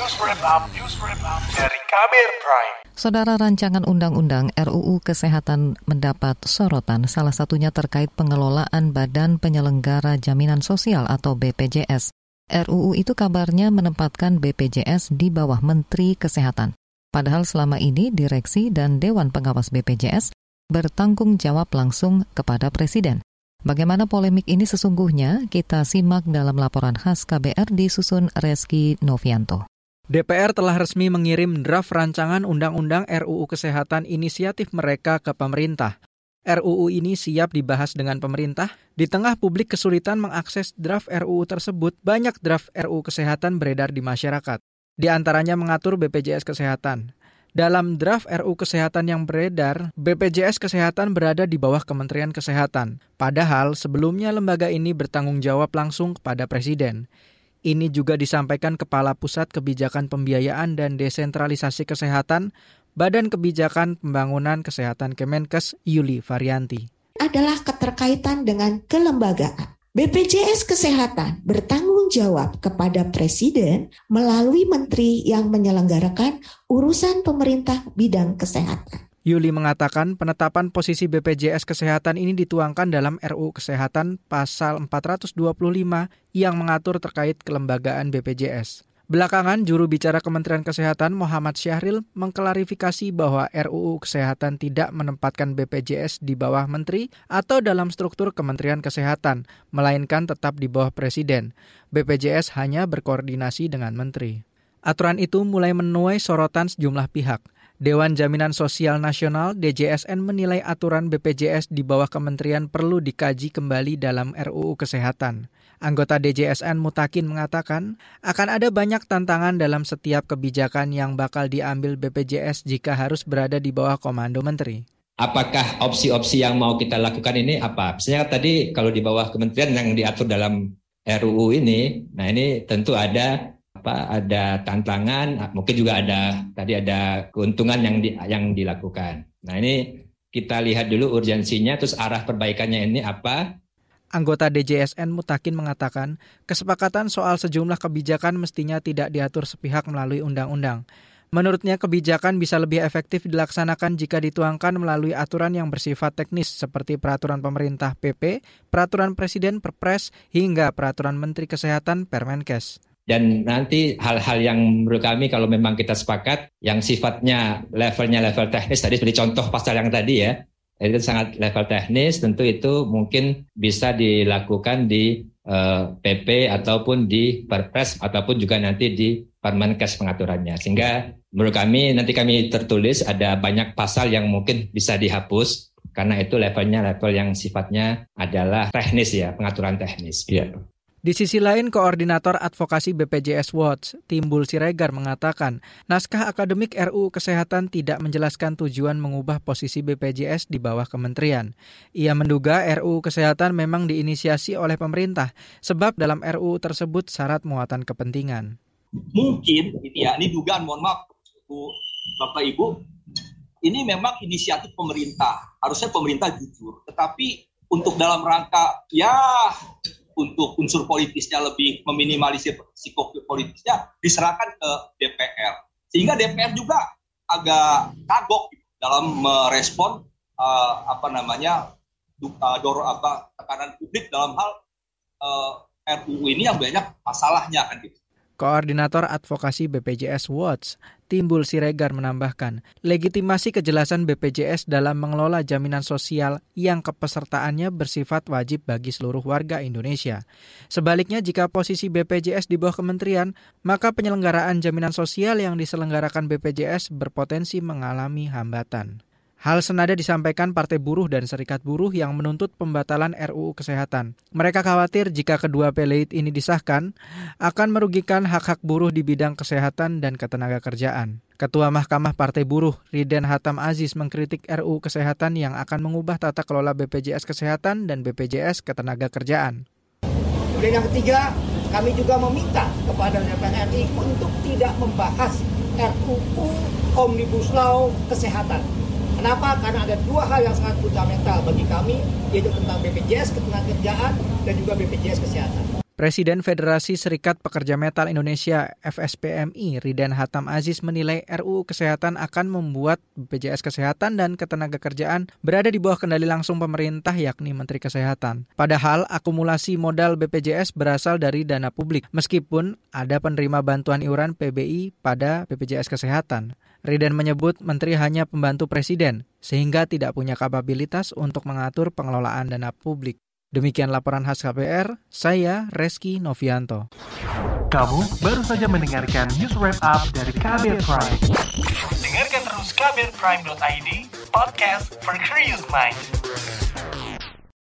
News Wrap Up, News Wrap Up dari Kabir Prime. Saudara rancangan undang-undang RUU Kesehatan mendapat sorotan salah satunya terkait pengelolaan Badan Penyelenggara Jaminan Sosial atau BPJS. RUU itu kabarnya menempatkan BPJS di bawah Menteri Kesehatan. Padahal selama ini direksi dan Dewan Pengawas BPJS bertanggung jawab langsung kepada Presiden. Bagaimana polemik ini sesungguhnya? Kita simak dalam laporan khas KBR disusun Reski Novianto. DPR telah resmi mengirim draft rancangan Undang-Undang RUU Kesehatan inisiatif mereka ke pemerintah. RUU ini siap dibahas dengan pemerintah. Di tengah publik kesulitan mengakses draft RUU tersebut, banyak draft RUU Kesehatan beredar di masyarakat. Di antaranya mengatur BPJS Kesehatan. Dalam draft RU Kesehatan yang beredar, BPJS Kesehatan berada di bawah Kementerian Kesehatan. Padahal sebelumnya lembaga ini bertanggung jawab langsung kepada Presiden. Ini juga disampaikan Kepala Pusat Kebijakan Pembiayaan dan Desentralisasi Kesehatan, Badan Kebijakan Pembangunan Kesehatan Kemenkes, Yuli Varianti. Adalah keterkaitan dengan kelembagaan. BPJS Kesehatan bertanggung jawab kepada Presiden melalui menteri yang menyelenggarakan urusan pemerintah bidang kesehatan. Yuli mengatakan penetapan posisi BPJS Kesehatan ini dituangkan dalam RU Kesehatan pasal 425 yang mengatur terkait kelembagaan BPJS. Belakangan, juru bicara Kementerian Kesehatan Muhammad Syahril mengklarifikasi bahwa RUU Kesehatan tidak menempatkan BPJS di bawah menteri atau dalam struktur Kementerian Kesehatan, melainkan tetap di bawah presiden. BPJS hanya berkoordinasi dengan menteri. Aturan itu mulai menuai sorotan sejumlah pihak. Dewan Jaminan Sosial Nasional DJSN menilai aturan BPJS di bawah kementerian perlu dikaji kembali dalam RUU Kesehatan. Anggota DJSN Mutakin mengatakan, akan ada banyak tantangan dalam setiap kebijakan yang bakal diambil BPJS jika harus berada di bawah komando menteri. Apakah opsi-opsi yang mau kita lakukan ini apa? Misalnya tadi kalau di bawah kementerian yang diatur dalam RUU ini, nah ini tentu ada apa ada tantangan, mungkin juga ada tadi ada keuntungan yang di, yang dilakukan. Nah ini kita lihat dulu urgensinya, terus arah perbaikannya ini apa, Anggota DJSN Mutakin mengatakan, kesepakatan soal sejumlah kebijakan mestinya tidak diatur sepihak melalui undang-undang. Menurutnya kebijakan bisa lebih efektif dilaksanakan jika dituangkan melalui aturan yang bersifat teknis seperti peraturan pemerintah PP, peraturan presiden Perpres, hingga peraturan Menteri Kesehatan Permenkes. Dan nanti hal-hal yang menurut kami kalau memang kita sepakat yang sifatnya levelnya level teknis tadi seperti contoh pasal yang tadi ya itu sangat level teknis, tentu itu mungkin bisa dilakukan di uh, eh, PP ataupun di Perpres ataupun juga nanti di Permenkes pengaturannya. Sehingga menurut kami nanti kami tertulis ada banyak pasal yang mungkin bisa dihapus karena itu levelnya level yang sifatnya adalah teknis ya, pengaturan teknis. Iya. Di sisi lain, Koordinator Advokasi BPJS Watch, Timbul Siregar mengatakan, naskah akademik RUU Kesehatan tidak menjelaskan tujuan mengubah posisi BPJS di bawah kementerian. Ia menduga RUU Kesehatan memang diinisiasi oleh pemerintah, sebab dalam RUU tersebut syarat muatan kepentingan. Mungkin, ini ya, ini dugaan, mohon maaf, Bu, Bapak Ibu, ini memang inisiatif pemerintah. Harusnya pemerintah jujur, tetapi untuk dalam rangka, ya untuk unsur politisnya lebih meminimalisir risiko politisnya diserahkan ke DPR. Sehingga DPR juga agak kagok dalam merespon uh, apa namanya uh, dorong apa tekanan publik dalam hal uh, eh, RUU ini yang banyak masalahnya kan gitu. Koordinator Advokasi BPJS Watch, Timbul Siregar menambahkan, legitimasi kejelasan BPJS dalam mengelola jaminan sosial yang kepesertaannya bersifat wajib bagi seluruh warga Indonesia. Sebaliknya, jika posisi BPJS di bawah kementerian, maka penyelenggaraan jaminan sosial yang diselenggarakan BPJS berpotensi mengalami hambatan. Hal senada disampaikan Partai Buruh dan Serikat Buruh yang menuntut pembatalan RUU Kesehatan. Mereka khawatir jika kedua peleit ini disahkan, akan merugikan hak-hak buruh di bidang kesehatan dan ketenaga kerjaan. Ketua Mahkamah Partai Buruh, Riden Hatam Aziz mengkritik RUU Kesehatan yang akan mengubah tata kelola BPJS Kesehatan dan BPJS Ketenaga Kerjaan. Kemudian yang ketiga, kami juga meminta kepada DPR RI untuk tidak membahas RUU Omnibus Law Kesehatan Kenapa? Karena ada dua hal yang sangat fundamental bagi kami, yaitu tentang BPJS ketenagakerjaan dan juga BPJS kesehatan. Presiden Federasi Serikat Pekerja Metal Indonesia FSPMI Riden Hatam Aziz menilai RUU Kesehatan akan membuat BPJS Kesehatan dan Ketenagakerjaan berada di bawah kendali langsung pemerintah yakni Menteri Kesehatan. Padahal akumulasi modal BPJS berasal dari dana publik meskipun ada penerima bantuan iuran PBI pada BPJS Kesehatan. Riden menyebut menteri hanya pembantu presiden sehingga tidak punya kapabilitas untuk mengatur pengelolaan dana publik. Demikian laporan khas KPR, saya Reski Novianto. Kamu baru saja mendengarkan news wrap up dari Kabel Prime. Dengarkan terus kabelprime.id, podcast for curious mind.